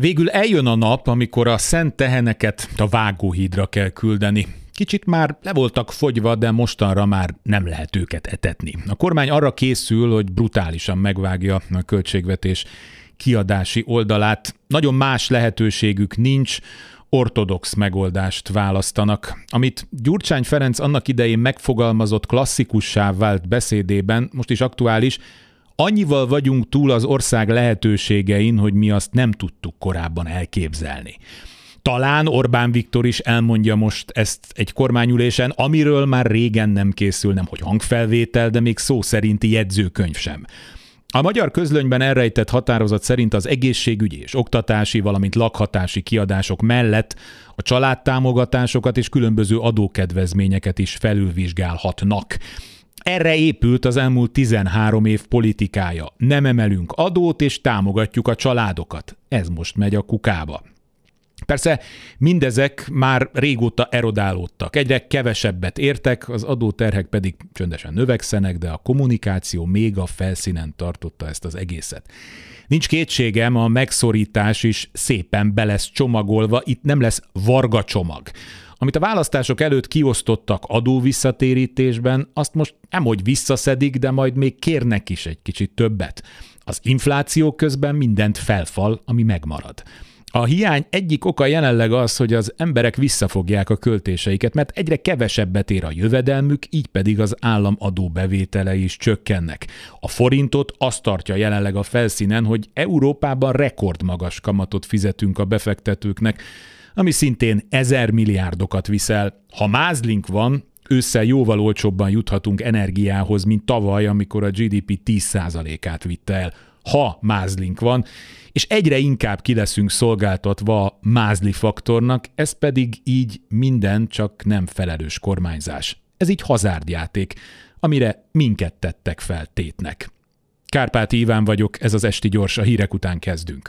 Végül eljön a nap, amikor a szent teheneket a vágóhídra kell küldeni. Kicsit már le voltak fogyva, de mostanra már nem lehet őket etetni. A kormány arra készül, hogy brutálisan megvágja a költségvetés kiadási oldalát. Nagyon más lehetőségük nincs, ortodox megoldást választanak. Amit Gyurcsány Ferenc annak idején megfogalmazott klasszikussá vált beszédében, most is aktuális, Annyival vagyunk túl az ország lehetőségein, hogy mi azt nem tudtuk korábban elképzelni. Talán Orbán Viktor is elmondja most ezt egy kormányülésen, amiről már régen nem készül, nem hogy hangfelvétel, de még szó szerinti jegyzőkönyv sem. A magyar közlönyben elrejtett határozat szerint az egészségügyi és oktatási, valamint lakhatási kiadások mellett a családtámogatásokat és különböző adókedvezményeket is felülvizsgálhatnak. Erre épült az elmúlt 13 év politikája. Nem emelünk adót és támogatjuk a családokat. Ez most megy a kukába. Persze mindezek már régóta erodálódtak, egyre kevesebbet értek, az adóterhek pedig csöndesen növekszenek, de a kommunikáció még a felszínen tartotta ezt az egészet. Nincs kétségem, a megszorítás is szépen be lesz csomagolva, itt nem lesz varga csomag. Amit a választások előtt kiosztottak adóvisszatérítésben, azt most nem hogy visszaszedik, de majd még kérnek is egy kicsit többet. Az infláció közben mindent felfal, ami megmarad. A hiány egyik oka jelenleg az, hogy az emberek visszafogják a költéseiket, mert egyre kevesebbet ér a jövedelmük, így pedig az állam adóbevételei is csökkennek. A forintot azt tartja jelenleg a felszínen, hogy Európában rekordmagas kamatot fizetünk a befektetőknek, ami szintén ezer milliárdokat visel. Ha mázlink van, ősszel jóval olcsóbban juthatunk energiához, mint tavaly, amikor a GDP 10%-át vitte el. Ha mázlink van, és egyre inkább ki leszünk szolgáltatva a mázli faktornak, ez pedig így minden csak nem felelős kormányzás. Ez így hazárdjáték, amire minket tettek fel tétnek. Kárpáti Iván vagyok, ez az Esti Gyors, a hírek után kezdünk.